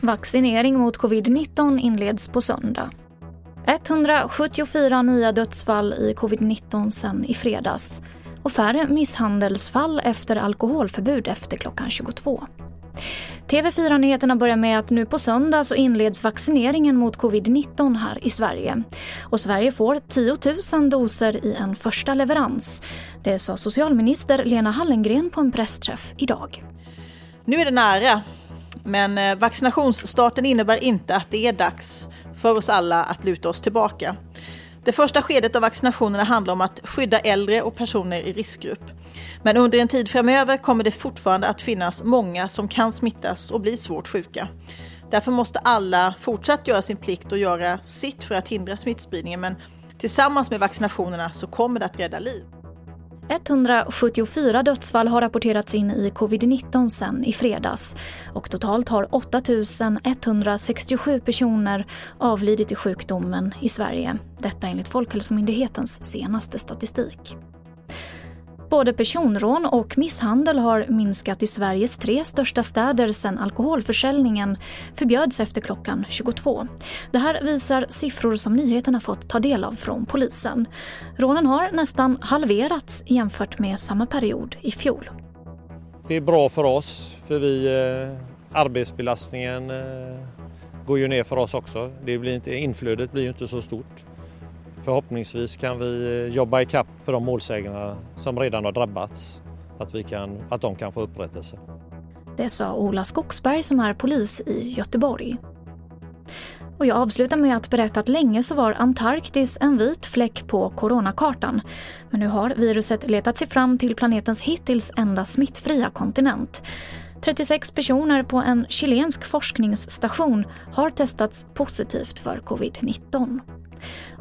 Vaccinering mot covid-19 inleds på söndag. 174 nya dödsfall i covid-19 sen i fredags och färre misshandelsfall efter alkoholförbud efter klockan 22. TV4-nyheterna börjar med att nu på söndag så inleds vaccineringen mot covid-19 här i Sverige. Och Sverige får 10 000 doser i en första leverans. Det sa socialminister Lena Hallengren på en pressträff idag. Nu är det nära, men eh, vaccinationsstarten innebär inte att det är dags för oss alla att luta oss tillbaka. Det första skedet av vaccinationerna handlar om att skydda äldre och personer i riskgrupp. Men under en tid framöver kommer det fortfarande att finnas många som kan smittas och bli svårt sjuka. Därför måste alla fortsatt göra sin plikt och göra sitt för att hindra smittspridningen. Men tillsammans med vaccinationerna så kommer det att rädda liv. 174 dödsfall har rapporterats in i covid-19 sen i fredags och totalt har 8 167 personer avlidit i sjukdomen i Sverige. Detta enligt Folkhälsomyndighetens senaste statistik. Både personrån och misshandel har minskat i Sveriges tre största städer sedan alkoholförsäljningen förbjöds efter klockan 22. Det här visar siffror som nyheterna fått ta del av från polisen. Rånen har nästan halverats jämfört med samma period i fjol. Det är bra för oss, för vi, eh, arbetsbelastningen eh, går ju ner för oss också. Det blir inte, inflödet blir ju inte så stort. Förhoppningsvis kan vi jobba i kapp för de målsägarna som redan har drabbats, att, vi kan, att de kan få upprättelse. Det sa Ola Skogsberg som är polis i Göteborg. Och jag avslutar med att berätta att länge så var Antarktis en vit fläck på coronakartan. Men nu har viruset letat sig fram till planetens hittills enda smittfria kontinent. 36 personer på en chilensk forskningsstation har testats positivt för covid-19.